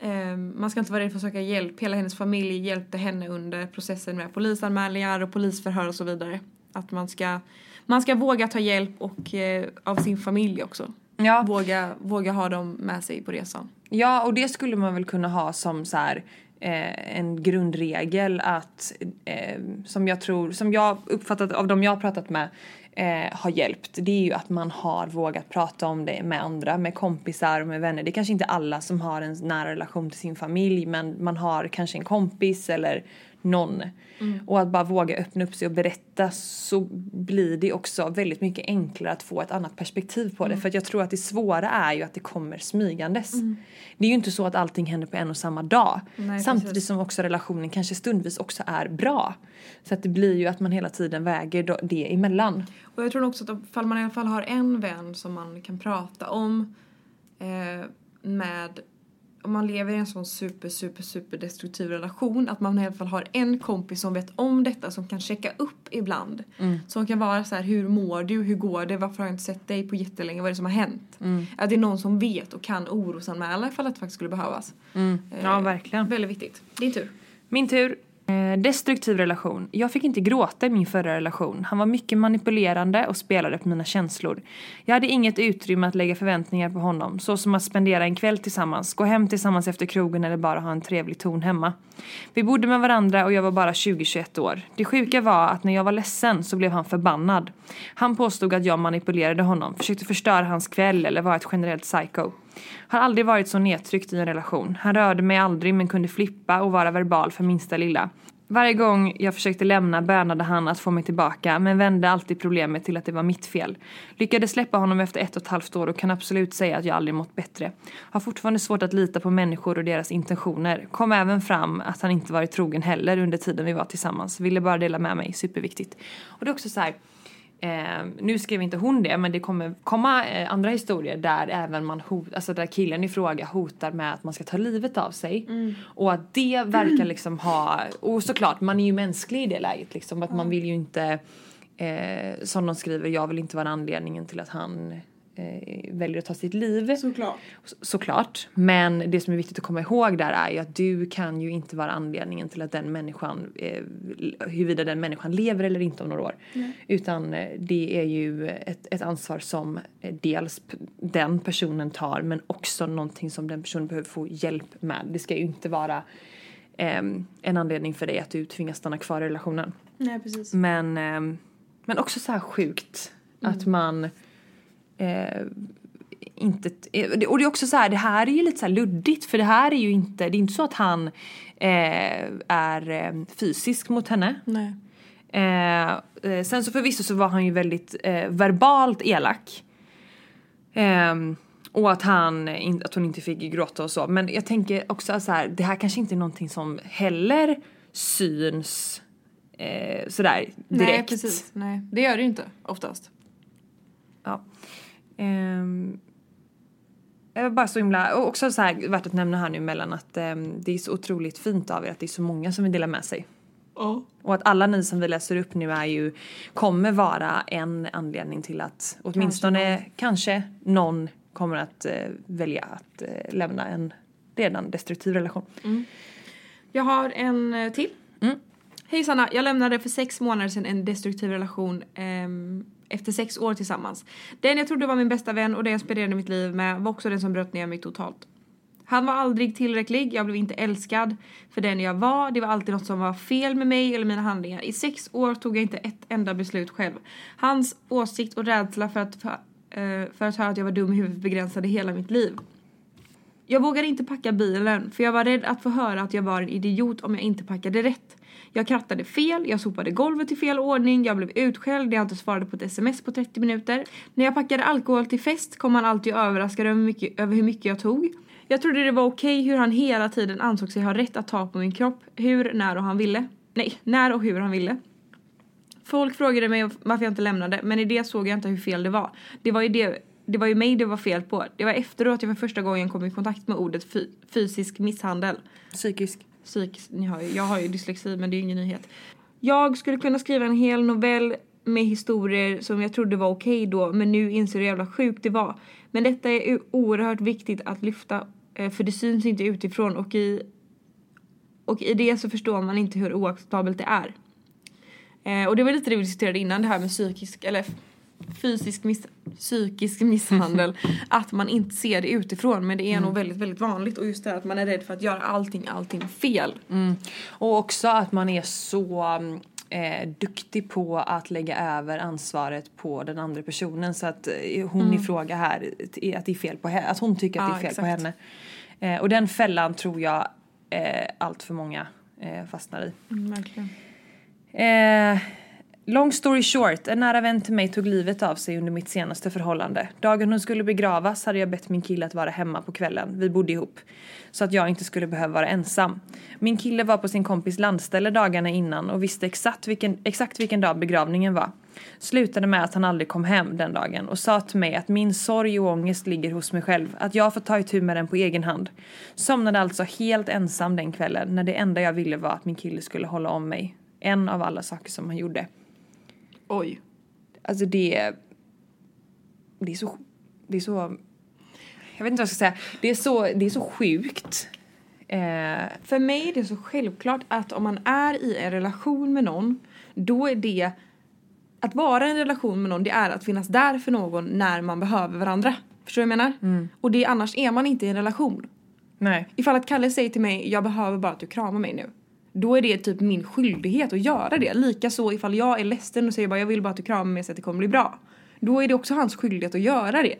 ehm, man ska inte vara rädd för att söka hjälp. Hela hennes familj hjälpte henne under processen med polisanmälningar och polisförhör och så vidare. Att man ska, man ska våga ta hjälp och eh, av sin familj också.
Ja.
Våga, våga ha dem med sig på resan.
Ja, och det skulle man väl kunna ha som så här, eh, en grundregel att eh, som jag tror, som jag uppfattat av de jag har pratat med eh, har hjälpt. Det är ju att man har vågat prata om det med andra, med kompisar och med vänner. Det är kanske inte alla som har en nära relation till sin familj men man har kanske en kompis eller någon. Och att bara våga öppna upp sig och berätta så blir det också väldigt mycket enklare att få ett annat perspektiv på det. För att jag tror att det svåra är ju att det kommer smygandes. Det är ju inte så att allting händer på en och samma dag.
Nej,
Samtidigt
precis.
som också relationen kanske stundvis också är bra. Så att det blir ju att man hela tiden väger det emellan.
Och jag tror också att ifall man i alla fall har en vän som man kan prata om eh, med om man lever i en sån super, super, super destruktiv relation att man i alla fall har en kompis som vet om detta som kan checka upp ibland. Som kan vara så här, hur mår du, hur går det, varför har jag inte sett dig på jättelänge, vad är det som har hänt? Att det är någon som vet och kan orosanmäla ifall det faktiskt skulle behövas. Eh,
Ja, verkligen.
Väldigt viktigt. Din tur.
Min tur. Eh, destruktiv relation. Jag fick inte gråta i min förra relation. Han var mycket manipulerande och spelade på mina känslor. Jag hade inget utrymme att lägga förväntningar på honom, så som att spendera en kväll tillsammans, gå hem tillsammans efter krogen eller bara ha en trevlig ton hemma. Vi bodde med varandra och jag var bara 20-21 år. Det sjuka var att när jag var ledsen så blev han förbannad. Han påstod att jag manipulerade honom, försökte förstöra hans kväll eller var ett generellt psycho. Har aldrig varit så nedtryckt i en relation. Han rörde mig aldrig men kunde flippa och vara verbal för minsta lilla. Varje gång jag försökte lämna bönade han att få mig tillbaka men vände alltid problemet till att det var mitt fel. Lyckades släppa honom efter ett och ett halvt år och kan absolut säga att jag aldrig mått bättre. Har fortfarande svårt att lita på människor och deras intentioner. Kom även fram att han inte varit trogen heller under tiden vi var tillsammans. Ville bara dela med mig, superviktigt. Och det är också så här, Eh, nu skrev inte hon det men det kommer komma eh, andra historier där även man hot, alltså där killen i fråga hotar med att man ska ta livet av sig. Och att det verkar liksom ha, och såklart man är ju mänsklig i det läget liksom att man vill ju inte eh, som de skriver, jag vill inte vara anledningen till att han väljer att ta sitt liv.
Såklart.
Så- Såklart. Men det som är viktigt att komma ihåg där är ju att du kan ju inte vara anledningen till att den människan, eh, huruvida den människan lever eller inte om några år. Utan eh, det är ju ett, ett ansvar som eh, dels den personen tar men också någonting som den personen behöver få hjälp med. Det ska ju inte vara ehm, en anledning för dig att du tvingas stanna kvar i relationen.
Nej, precis.
Men, ehm, men också så här sjukt att man eh, inte... eh, Och det är också så här, det här är ju lite så luddigt för det här är ju inte, det är inte så att han eh, är eh, fysisk mot henne.
Nej.
Eh, eh, sen så förvisso så var han ju väldigt verbalt elak. Och att, han, att hon inte fick gråta och så. Men jag tänker också så här, det här kanske inte är någonting som heller syns eh, sådär direkt.
Nej, precis. Nej, det gör det ju inte oftast.
Ehm, jag var bara så himla, och också så här värt att nämna här nu mellan att ehm, det är så otroligt fint av er att det är så många som vill dela med sig.
Ja.
Och att alla ni som vi läser upp nu är ju, kommer vara en anledning till att åtminstone kanske någon, kommer att eh, välja att eh, lämna en redan destruktiv relation.
Jag har en eh, till.
Mm.
Hej Sanna, jag lämnade för sex månader sedan en destruktiv relation ehm, efter sex år tillsammans. Den jag trodde var min bästa vän och den jag spenderade mitt liv med var också den som bröt ner mig totalt. Han var aldrig tillräcklig, jag blev inte älskad för den jag var. Det var alltid något som var fel med mig eller mina handlingar. I sex år tog jag inte ett enda beslut själv. Hans åsikt och rädsla för att, för, eh, för att höra att jag var dum i huvudet begränsade hela mitt liv. Jag vågade inte packa bilen för jag var rädd att få höra att jag var en idiot om jag inte packade rätt. Jag krattade fel, jag sopade golvet i fel ordning, jag blev utskälld, jag inte svarade på ett sms på 30 minuter. När jag packade alkohol till fest kom han alltid överraskad över, mycket, över hur mycket jag tog. Jag trodde det var okej okay hur han hela tiden ansåg sig ha rätt att ta på min kropp, hur, när och han ville. Nej, när och hur han ville. Folk frågade mig varför jag inte lämnade, men i det såg jag inte hur fel det var. Det var ju, det, det var ju mig det var fel på. Det var efteråt jag för första gången kom i kontakt med ordet fy, fysisk misshandel.
Psykisk.
Psykisk, ni hör ju, jag har ju dyslexi men det är ju ingen nyhet. Jag skulle kunna skriva en hel novell med historier som jag trodde var okej då men nu inser hur jävla sjukt det var. Men detta är oerhört viktigt att lyfta eh, för det syns inte utifrån och i, och i det så förstår man inte hur oacceptabelt det är. Eh, och det var lite det vi diskuterade innan det här med psykisk eller fysisk miss, psykisk misshandel. att man inte ser det utifrån men det är nog väldigt väldigt vanligt och just det här att man är rädd för att göra allting allting fel.
Och också att man är så eh, duktig på att lägga över ansvaret på den andra personen så att eh, hon i fråga här, att det är fel på henne, att hon tycker att
Mm. Ja,
det är fel på
exakt.
henne. Eh, och den fällan tror jag eh, allt för många eh, fastnar i.
Mm, verkligen.
Eh, long story short, en nära vän till mig tog livet av sig under mitt senaste förhållande. Dagen hon skulle begravas hade jag bett min kille att vara hemma på kvällen, vi bodde ihop. Så att jag inte skulle behöva vara ensam. Min kille var på sin kompis landställe dagarna innan och visste exakt vilken, exakt vilken dag begravningen var. Slutade med att han aldrig kom hem den dagen och sa till mig att min sorg och ångest ligger hos mig själv, att jag får ta itu med den på egen hand. Somnade alltså helt ensam den kvällen när det enda jag ville var att min kille skulle hålla om mig. En av alla saker som han gjorde.
Oj.
Alltså det... Det är så... Det är så... Jag vet inte vad jag ska säga. Det är så, det är så sjukt. Eh,
För mig är det så självklart att om man är i en relation med någon, då är det att vara i en relation med någon, det är att finnas där för någon när man behöver varandra. Förstår du vad jag menar? Och det, annars är man inte i en relation.
nej.
Ifall att Kalle säger till mig, jag behöver bara att du kramar mig nu. Då är det typ min skyldighet att göra det. Likaså ifall jag är ledsen och säger bara jag vill bara att du kramar mig så att det kommer bli bra. Då är det också hans skyldighet att göra det.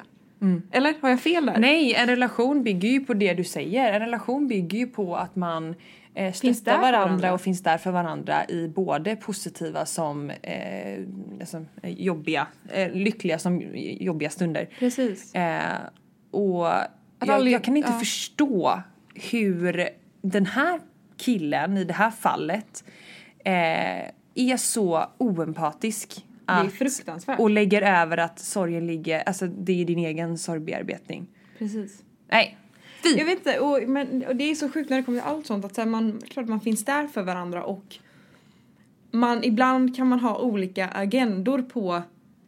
Eller har jag fel där?
Nej, en relation bygger ju på det du säger. En relation bygger ju på att man eh, stöttar varandra,
varandra.
och finns där för varandra i både positiva som eh, eh, jobbiga, eh, lyckliga som jobbiga stunder.
Precis.
Eh, och jag,
aldrig-
jag kan inte
ja.
förstå hur den här killen i det här fallet eh, är så oempatisk.
Det är
att-
fruktansvärt.
Och lägger över att sorgen ligger, alltså det är din egen sorgbearbetning.
Precis.
Nej. Fy!
Jag vet inte, och, men, och det är så sjukt när det kommer till allt sånt att så här, man, klart man finns där för varandra och man, ibland kan man ha olika agendor på,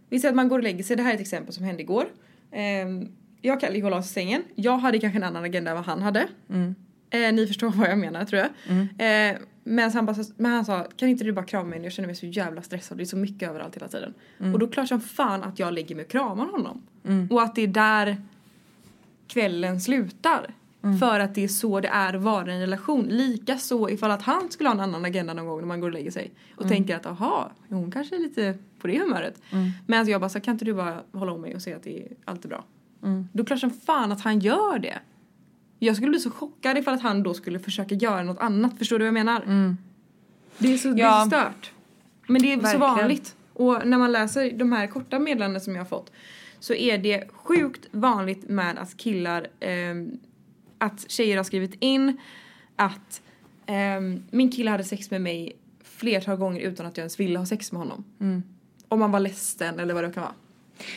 vi säger att man går och lägger sig, det här är ett exempel som hände igår. Ehm, jag och Kalle gick och la oss i sängen, jag hade kanske en annan agenda än vad han hade. Eh, ni förstår vad jag menar tror jag. Eh, men, han bara, men han sa, kan inte du bara krama mig nu? Jag känner mig så jävla stressad, det är så mycket överallt hela tiden. Och då klart som fan att jag lägger mig och kramar honom. Och att det är där kvällen slutar. För att det är så det är att vara i en relation. Lika så ifall att han skulle ha en annan agenda någon gång när man går och lägger sig. Och tänker att aha, hon kanske är lite på det humöret. Men alltså jag bara så kan inte du bara hålla om mig och säga att det är, allt är bra. Då klart som fan att han gör det. Jag skulle bli så chockad ifall att han då skulle försöka göra något annat. Förstår du vad jag menar? Det är så, det är
Ja.
så stört. Men det är så
Verkligen.
vanligt. Och när man läser de här korta meddelanden som jag har fått så är det sjukt vanligt med att killar, ehm, att tjejer har skrivit in att ehm, min kille hade sex med mig flertal gånger utan att jag ens ville ha sex med honom. Om man var ledsen eller vad det kan vara.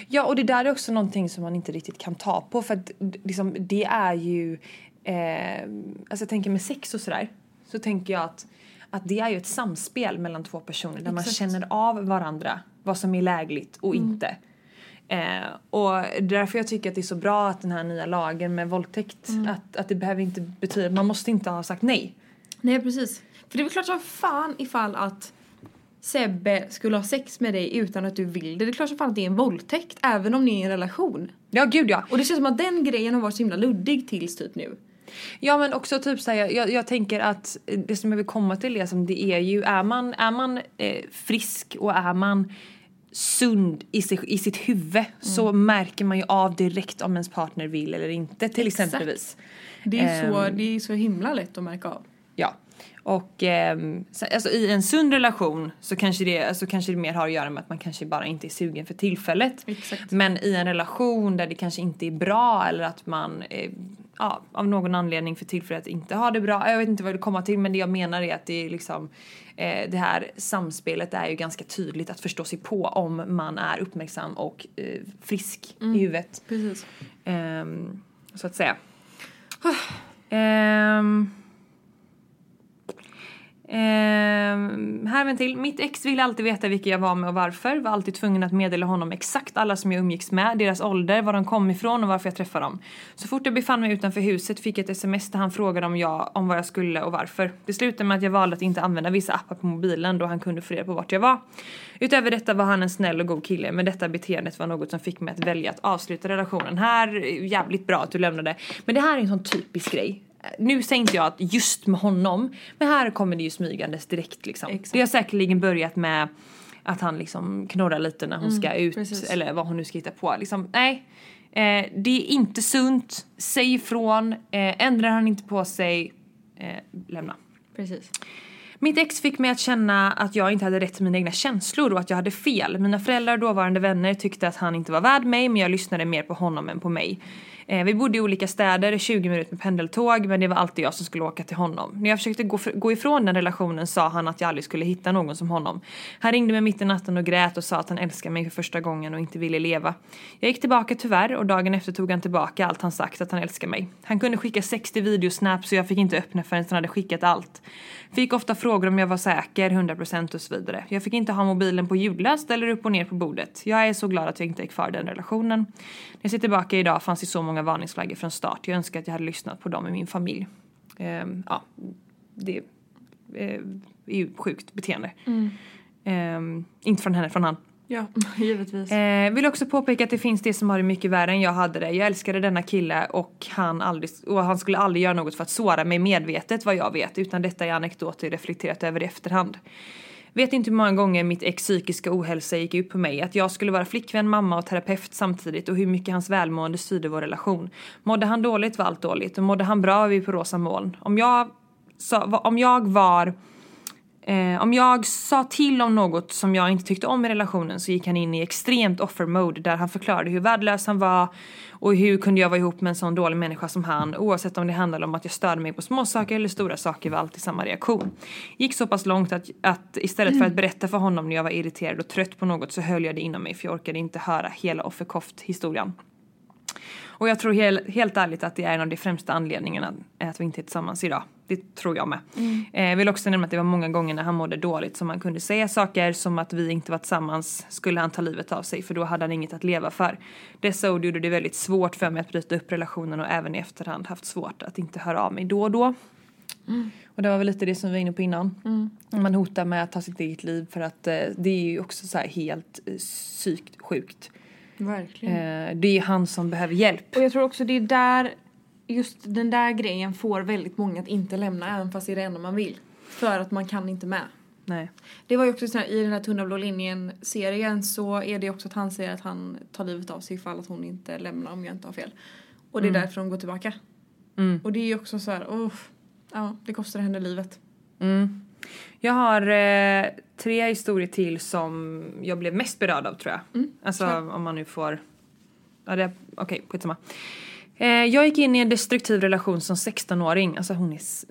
Ja, och det där är också någonting som man inte riktigt kan ta på för att liksom, det är ju, eh, alltså jag tänker med sex och sådär, så tänker jag att, att det är ju ett samspel mellan två personer där man
Exakt.
känner av varandra, vad som är lägligt och inte. Eh, och därför jag tycker att det är så bra att den här nya lagen med våldtäkt, att, att det behöver inte betyda, man måste inte ha sagt nej.
Nej precis. För det är väl klart som fan ifall att Sebbe skulle ha sex med dig utan att du vill det. Det är klart som fan att det är en våldtäkt även om ni är i en relation.
Ja, gud ja.
Och det känns som att den grejen har varit så himla luddig tills typ nu.
Ja men också typ såhär, jag, jag, tänker att det som jag vill komma till är som det är ju, är man, är man eh, frisk och är man sund i, sig, i sitt huvud så märker man ju av direkt om ens partner vill eller inte till
Exakt.
exempelvis.
Det är, så,
Ehm.
det är så himla lätt att märka av.
Ja. Och så, alltså, i en sund relation så kanske, det, alltså, kanske det mer har att göra med att man kanske bara inte är sugen för tillfället.
Exakt.
Men i en relation där det kanske inte är bra eller att man eh, ja, av någon anledning för tillfället inte har det bra. Jag vet inte vad jag vill komma till men det jag menar är att det är liksom eh, det här samspelet är ju ganska tydligt att förstå sig på om man är uppmärksam och eh, frisk i huvudet.
Precis.
Ehm, så att säga. Ehm, ehm, här en till. Mitt ex ville alltid veta vilka jag var med och varför. Var alltid tvungen att meddela honom exakt alla som jag umgicks med, deras ålder, var de kom ifrån och varför jag träffade dem. Så fort jag befann mig utanför huset fick jag ett sms där han frågade om, jag, om vad jag skulle och varför. Det slutade med att jag valde att inte använda vissa appar på mobilen då han kunde få reda på vart jag var. Utöver detta var han en snäll och god kille men detta beteendet var något som fick mig att välja att avsluta relationen. Här, jävligt bra att du lämnade. Men det här är en sån typisk grej. Nu säger inte jag att just med honom, men här kommer det ju smygandes direkt liksom.
Exakt.
Det har säkerligen börjat med att han liksom knorrar lite när hon ska ut
precis.
eller vad hon nu ska hitta på. Liksom, nej, eh, det är inte sunt. Säg ifrån. Eh, ändrar han inte på sig, eh, lämna.
Precis.
Mitt ex fick mig att känna att jag inte hade rätt till mina egna känslor och att jag hade fel. Mina föräldrar och dåvarande vänner tyckte att han inte var värd mig men jag lyssnade mer på honom än på mig. Eh, vi bodde i olika städer, 20 minuter med pendeltåg men det var alltid jag som skulle åka till honom. När jag försökte gå, gå ifrån den relationen sa han att jag aldrig skulle hitta någon som honom. Han ringde mig mitt i natten och grät och sa att han älskade mig för första gången och inte ville leva. Jag gick tillbaka tyvärr och dagen efter tog han tillbaka allt han sagt att han älskade mig. Han kunde skicka 60 videosnaps så jag fick inte öppna förrän han hade skickat allt. Fick ofta frågor om jag var säker, 100% och så vidare. Jag fick inte ha mobilen på ljudlöst eller upp och ner på bordet. Jag är så glad att jag inte är kvar i den relationen. När jag ser tillbaka idag fanns det så många varningsflaggor från start. Jag önskar att jag hade lyssnat på dem i min familj. Ehm, ja, det eh, är ju sjukt beteende. Ehm, inte från henne, från han.
Ja, givetvis.
Eh, vill också påpeka att det finns det som har det mycket värre än jag hade det. Jag älskade denna kille och han, aldrig, och han skulle aldrig göra något för att såra mig medvetet vad jag vet utan detta är anekdoter reflekterat över i efterhand. Vet inte hur många gånger mitt ex psykiska ohälsa gick ut på mig. Att jag skulle vara flickvän, mamma och terapeut samtidigt och hur mycket hans välmående styrde vår relation. Mådde han dåligt var allt dåligt och mådde han bra var vi på rosa moln. Om jag, så, om jag var Eh, om jag sa till om något som jag inte tyckte om i relationen så gick han in i extremt offer mode där han förklarade hur värdelös han var och hur kunde jag vara ihop med en sån dålig människa som han oavsett om det handlade om att jag störde mig på små saker eller stora saker var alltid samma reaktion. Gick så pass långt att, att istället för att berätta för honom när jag var irriterad och trött på något så höll jag det inom mig för jag orkade inte höra hela offerkoft historien. Och jag tror hel, helt ärligt att det är en av de främsta anledningarna att vi inte är tillsammans idag. Det tror jag med. Eh, jag vill också nämna att det var många gånger när han mådde dåligt som han kunde säga saker som att vi inte var tillsammans skulle han ta livet av sig för då hade han inget att leva för. Dessa ord gjorde det väldigt svårt för mig att bryta upp relationen och även i efterhand haft svårt att inte höra av mig då och då. Och det var väl lite det som vi var inne på innan. Man hotar med att ta sitt eget liv för att eh, det är ju också så här helt eh, psykt sjukt.
Verkligen.
Eh, det är han som behöver hjälp.
Och jag tror också det är där, just den där grejen får väldigt många att inte lämna även fast det är det enda man vill. För att man kan inte med.
Nej.
Det var ju också så här, i den här tunna blå linjen serien så är det också att han säger att han tar livet av sig ifall att hon inte lämnar om jag inte har fel. Och det är därför de går tillbaka.
Mm.
Och det är ju också så här, oh, ja det kostar henne livet.
Mm. Jag har eh, tre historier till som jag blev mest berörd av tror jag. alltså om man nu får... Ja, det... Okej, okay, skitsamma. Eh, jag gick in i en destruktiv relation som 16-åring. Alltså hon är... s-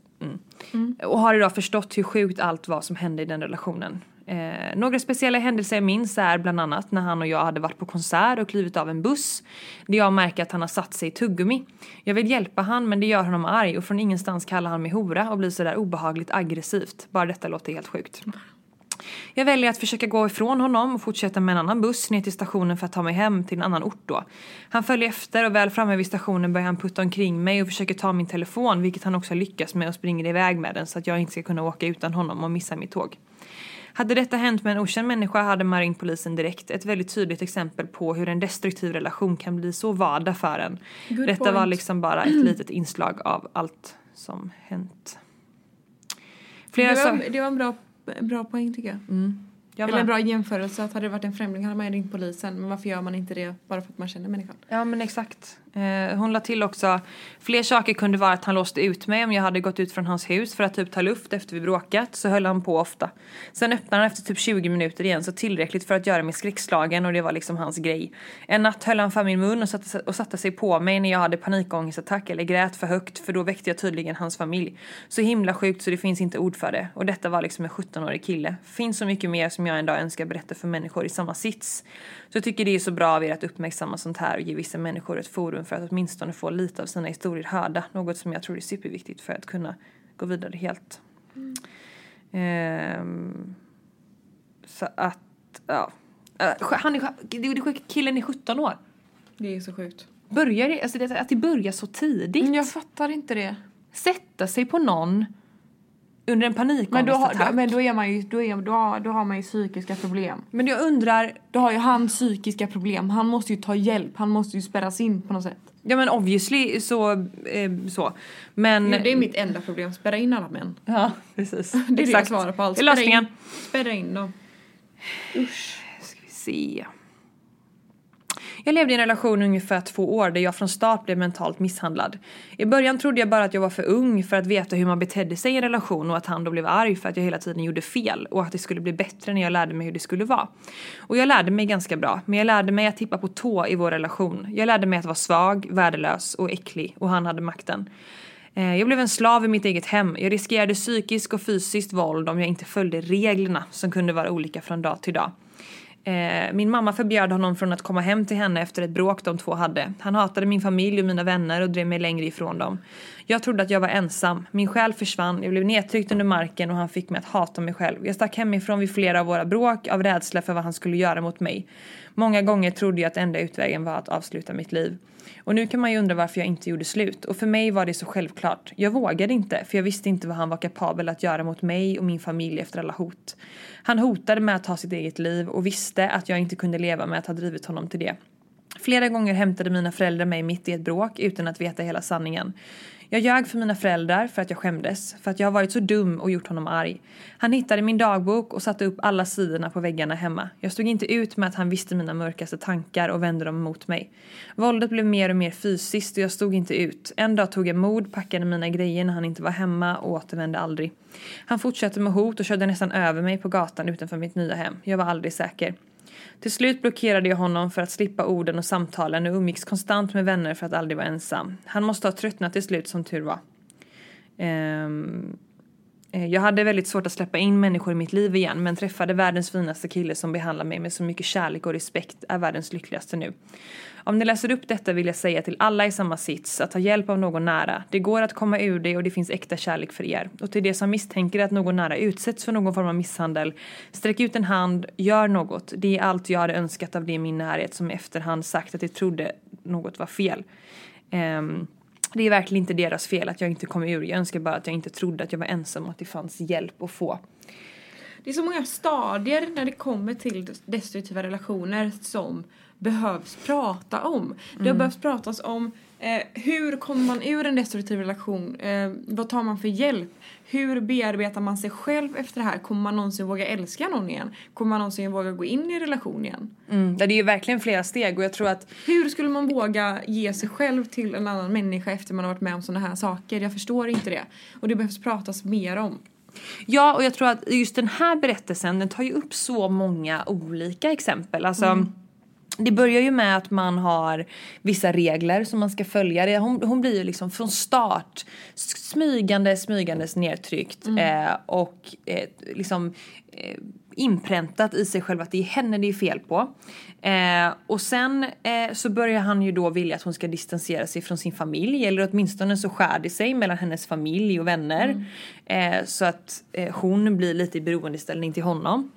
Mm. Och har idag förstått hur sjukt allt var som hände i den relationen. Eh, några speciella händelser jag minns är bland annat när han och jag hade varit på konsert och klivit av en buss. Där jag märker att han har satt sig i tuggummi. Jag vill hjälpa han men det gör honom arg och från ingenstans kallar han mig hora och blir sådär obehagligt aggressivt. Bara detta låter helt sjukt. Jag väljer att försöka gå ifrån honom och fortsätta med en annan buss ner till stationen för att ta mig hem till en annan ort då. Han följer efter och väl framme vid stationen börjar han putta omkring mig och försöker ta min telefon vilket han också lyckas med och springer iväg med den så att jag inte ska kunna åka utan honom och missa mitt tåg. Hade detta hänt med en okänd människa hade man ringt polisen direkt. Ett väldigt tydligt exempel på hur en destruktiv relation kan bli så vardag för en.
Good
detta var
point.
liksom bara ett litet inslag av allt som hänt. Flera
Det var, det var en bra, bra poäng tycker jag.
Jag
Eller en bra jämförelse att hade det varit en främling hade man ju ringt polisen. Men varför gör man inte det bara för att man känner människan?
Ja men exakt. Eh, hon la till också, fler saker kunde vara att han låste ut mig om jag hade gått ut från hans hus för att typ ta luft efter vi bråkat så höll han på ofta. Sen öppnade han efter typ 20 minuter igen så tillräckligt för att göra mig skräckslagen och det var liksom hans grej. En natt höll han för min mun och satte, och satte sig på mig när jag hade panikångestattack eller grät för högt för då väckte jag tydligen hans familj. Så himla sjukt så det finns inte ord för det. Och detta var liksom en 17-årig kille. Finns så mycket mer som jag en dag önskar berätta för människor i samma sits. Så jag tycker det är så bra av er att uppmärksamma sånt här och ge vissa människor ett forum för att åtminstone få lite av sina historier hörda. Något som jag tror är superviktigt för att kunna gå vidare helt. Ehm, så att, ja. Äh, Han är, det är sjukt, killen är 17 år.
Det är så sjukt.
Börjar det, alltså det, att det börjar så tidigt.
Men jag fattar inte det.
Sätta sig på någon under en
Men då,
panikångestattack.
har, men då, är man ju, då, är, då, har, då har man ju psykiska problem.
men jag undrar,
Då har ju han psykiska problem. Han måste ju ta hjälp. Han måste ju spärras in på något sätt.
ja men obviously så, eh, så. Men...
Det är mitt enda problem. Spärra in alla män.
Ja, precis.
Det är det jag svarar på allt.
Är lösningen.
Spärra in dem.
Ska vi se. Jag levde i en relation i ungefär två år där jag från start blev mentalt misshandlad. I början trodde jag bara att jag var för ung för att veta hur man betedde sig i en relation och att han då blev arg för att jag hela tiden gjorde fel och att det skulle bli bättre när jag lärde mig hur det skulle vara. Och jag lärde mig ganska bra, men jag lärde mig att tippa på tå i vår relation. Jag lärde mig att vara svag, värdelös och äcklig och han hade makten. Eh, jag blev en slav i mitt eget hem. Jag riskerade psykisk och fysiskt våld om jag inte följde reglerna som kunde vara olika från dag till dag. Eh, Min mamma förbjöd honom från att komma hem till henne efter ett bråk de två hade. Han hatade min familj och mina vänner och drev mig längre ifrån dem. Jag trodde att jag var ensam. Min själ försvann, jag blev nedtryckt under marken och han fick mig att hata mig själv. Jag stack hemifrån vid flera av våra bråk av rädsla för vad han skulle göra mot mig. Många gånger trodde jag att enda utvägen var att avsluta mitt liv. Och nu kan man ju undra varför jag inte gjorde slut. Och för mig var det så självklart. Jag vågade inte, för jag visste inte vad han var kapabel att göra mot mig och min familj efter alla hot. Han hotade med att ta sitt eget liv och visste att jag inte kunde leva med att ha drivit honom till det. Flera gånger hämtade mina föräldrar mig mitt i ett bråk utan att veta hela sanningen. Jag ljög för mina föräldrar för att jag skämdes, för att jag har varit så dum och gjort honom arg. Han hittade min dagbok och satte upp alla sidorna på väggarna hemma. Jag stod inte ut med att han visste mina mörkaste tankar och vände dem mot mig. Våldet blev mer och mer fysiskt och jag stod inte ut. En dag tog jag mod, packade mina grejer när han inte var hemma och återvände aldrig. Han fortsatte med hot och körde nästan över mig på gatan utanför mitt nya hem. Jag var aldrig säker. Till slut blockerade jag honom för att slippa orden och samtalen och umgicks konstant med vänner för att aldrig vara ensam. Han måste ha tröttnat till slut som tur var. Um, jag hade väldigt svårt att släppa in människor i mitt liv igen men träffade världens finaste kille som behandlar mig med så mycket kärlek och respekt är världens lyckligaste nu. Om ni läser upp detta vill jag säga till alla i samma sits att ta hjälp av någon nära. Det går att komma ur det och det finns äkta kärlek för er. Och till de som misstänker att någon nära utsätts för någon form av misshandel, sträck ut en hand, gör något. Det är allt jag hade önskat av det i min närhet som i efterhand sagt att de trodde något var fel. Um, det är verkligen inte deras fel att jag inte kom ur. Jag önskar bara att jag inte trodde att jag var ensam och att det fanns hjälp att få.
Det är så många stadier när det kommer till destruktiva relationer som behövs prata om. Det har behövt pratas om eh, hur kommer man ur en destruktiv relation? Eh, vad tar man för hjälp? Hur bearbetar man sig själv efter det här? Kommer man någonsin våga älska någon igen? Kommer man någonsin våga gå in i relation igen?
Mm. Det är ju verkligen flera steg och jag tror att
Hur skulle man våga ge sig själv till en annan människa efter man har varit med om sådana här saker? Jag förstår inte det. Och det behövs pratas mer om.
Ja, och jag tror att just den här berättelsen den tar ju upp så många olika exempel. Alltså, Det börjar ju med att man har vissa regler som man ska följa. Hon, hon blir ju liksom från start smygande, smygandes nedtryckt eh, och eh, liksom eh, inpräntat i sig själv att det är henne det är fel på. Eh, och sen eh, så börjar han ju då vilja att hon ska distansera sig från sin familj eller åtminstone så skär det sig mellan hennes familj och vänner. Eh, så att eh, hon blir lite i beroendeställning till honom.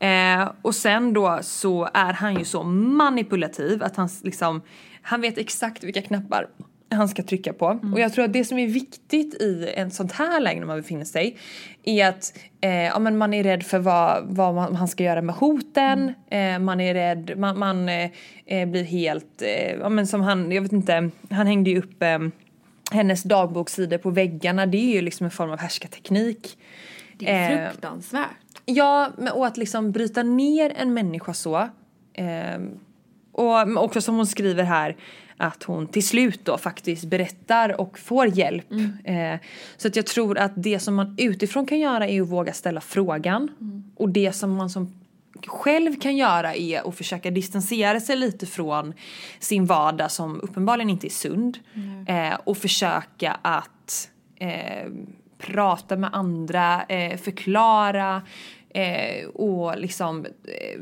Eh, och sen då så är han ju så manipulativ att han liksom, han vet exakt vilka knappar han ska trycka på. Och jag tror att det som är viktigt i en sånt här läge när man befinner sig är att eh, ja, men man är rädd för vad, vad man, han ska göra med hoten. Eh, man är rädd, man, man eh, eh, blir helt, eh, ja men som han, jag vet inte, han hängde ju upp eh, hennes dagbokssidor på väggarna. Det är ju liksom en form av härskarteknik.
Det är fruktansvärt.
Ja, och att liksom bryta ner en människa så. ehm, och också som hon skriver här att hon till slut då faktiskt berättar och får hjälp. Eh, så att jag tror att det som man utifrån kan göra är att våga ställa frågan. Och det som man som själv kan göra är att försöka distansera sig lite från sin vardag som uppenbarligen inte är sund. Eh, och försöka att eh, prata med andra, eh, förklara eh, och liksom eh,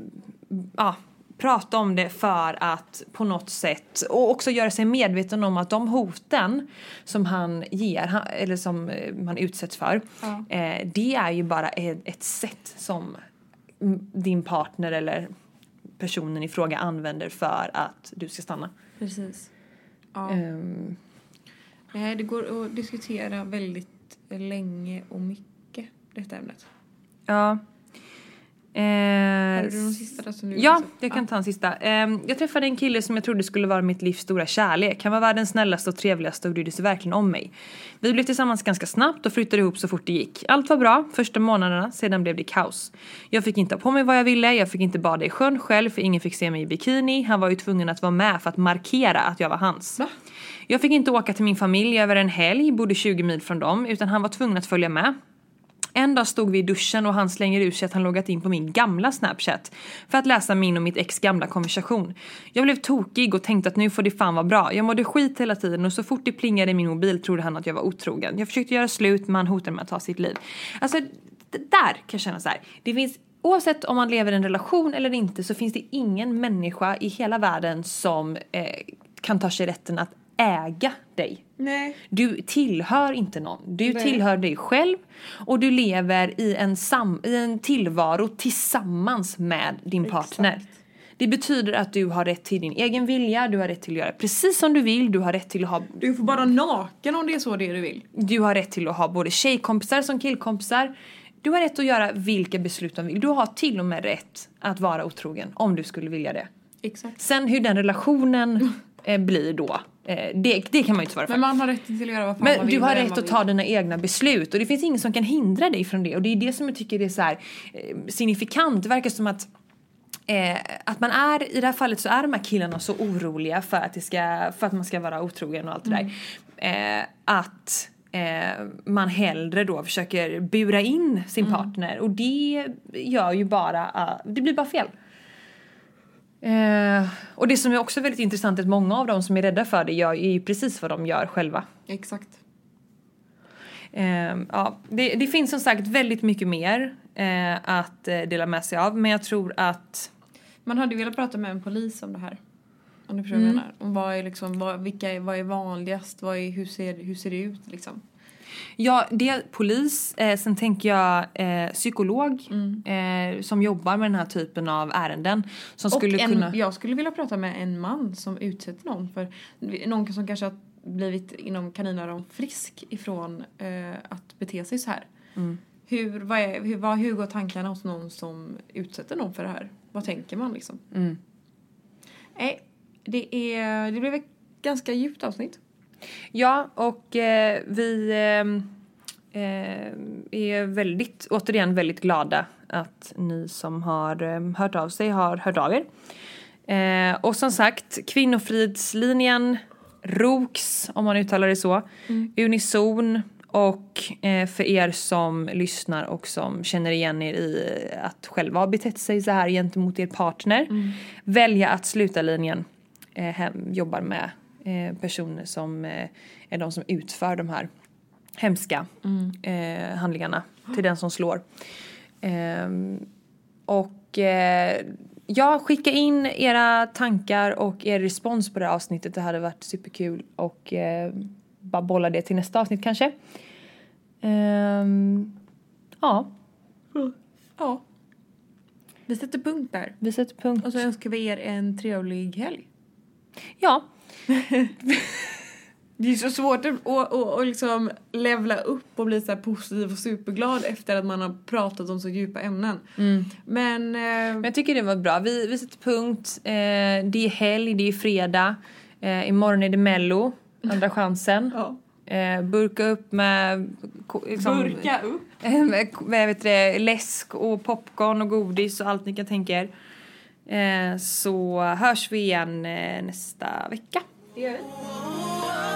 ja, prata om det för att på något sätt och också göra sig medveten om att de hoten som han ger eller som eh, man utsätts för eh, det är ju bara ett, sätt som din partner eller personen i fråga använder för att du ska stanna.
Precis. Ja. Nej, det går att diskutera väldigt länge och mycket detta ämnet.
Ja. Eh,
någon sista där som du
Ja,
säga?
jag kan ta en sista. Ehm, jag träffade en kille som jag trodde skulle vara mitt livs stora kärlek. Han var världens snällaste och trevligaste och brydde sig verkligen om mig. Vi blev tillsammans ganska snabbt och flyttade ihop så fort det gick. Allt var bra första månaderna, sedan blev det kaos. Jag fick inte ha på mig vad jag ville, jag fick inte bada i sjön själv för ingen fick se mig i bikini. Han var ju tvungen att vara med för att markera att jag var hans.
Va?
Jag fick inte åka till min familj över en helg, bodde 20 mil från dem, utan han var tvungen att följa med. En dag stod vi i duschen och han slänger ur sig att han loggat in på min gamla snapchat för att läsa min och mitt ex gamla konversation. Jag blev tokig och tänkte att nu får det fan vara bra. Jag mådde skit hela tiden och så fort det plingade i min mobil trodde han att jag var otrogen. Jag försökte göra slut men han hotade med att ta sitt liv. Alltså där kan jag känna så här. Det finns Oavsett om man lever i en relation eller inte så finns det ingen människa i hela världen som eh, kan ta sig rätten att äga dig.
Nej.
Du tillhör inte någon. Du
Nej.
tillhör dig själv och du lever i en, sam- i en tillvaro tillsammans med din partner.
Exakt.
Det betyder att du har rätt till din egen vilja, du har rätt till att göra precis som du vill, du har rätt till att ha,
Du får bara naken om det är så det du vill.
du har rätt till att ha både tjejkompisar som killkompisar. Du har rätt att göra vilka beslut du vill. Du har till och med rätt att vara otrogen om du skulle vilja det.
Exakt.
Sen hur den relationen blir då, eh, det, det kan man ju inte svara för.
Men man har rätt till att göra vad fan man
Men
vill.
du har rätt
man
att ta dina egna beslut och det finns ingen som kan hindra dig från det och det är det som jag tycker är så här eh, signifikant. Det verkar som att Eh, att man är, i det här fallet så är de här killarna så oroliga för att, det ska, för att man ska vara otrogen och allt det där. Eh, att eh, man hellre då försöker bura in sin partner och det gör ju bara, uh, det blir bara fel. Eh, och det som är också väldigt intressant är att många av dem som är rädda för det gör ju precis vad de gör själva.
Exakt.
Eh, ja, det, det finns som sagt väldigt mycket mer eh, att eh, dela med sig av men jag tror att
Man hade velat prata med en polis om det här. Om du förstår vad jag menar. Om vad är liksom, vad, vilka vad är vanligast? Vad är, hur, ser, hur ser det ut liksom?
Ja, det är polis. Eh, sen tänker jag eh, psykolog
Mm.
eh, som jobbar med den här typen av ärenden. Som skulle
och en,
kunna...
jag skulle vilja prata med en man som utsätter någon för någon som kanske har blivit inom kaninöron frisk ifrån eh, att bete sig så här.
Mm.
Hur, vad är, hur, vad, hur går tankarna hos någon som utsätter någon för det här? Vad tänker man liksom?
Mm.
Nej, det, är, det blev ett ganska djupt avsnitt.
Ja, och eh, vi eh, eh, är väldigt, återigen väldigt glada att ni som har eh, hört av sig har hört av er. Eh, och som sagt, Kvinnofridslinjen, ROKS om man uttalar det så, Unison och eh, för er som lyssnar och som känner igen er i att själva ha betett sig så här gentemot er partner, välja att sluta linjen eh, hem, jobbar med personer som eh, är de som utför de här hemska eh, handlingarna till den som slår. Ehm, och eh, ja, skicka in era tankar och er respons på det här avsnittet. Det hade varit superkul och eh, bara bolla det till nästa avsnitt kanske. Ehm, ja,
Ja. Vi sätter punkt där.
vi sätter punkt.
Och så önskar vi er en trevlig helg.
Ja,
Det är så svårt att att- att- att liksom levla upp och bli så positiv och superglad efter att man har pratat om så djupa ämnen. Men... Eh,
Men jag tycker det var bra. Vi, vi sätter punkt. Eh, det är helg, det är fredag. Eh, imorgon är det mello, andra chansen.
ja.
Eh, burka upp med... Liksom,
upp.
eh, med vad vet det, läsk och popcorn och godis och allt ni kan tänka er. Eh, så hörs vi igen eh, nästa vecka.
Det gör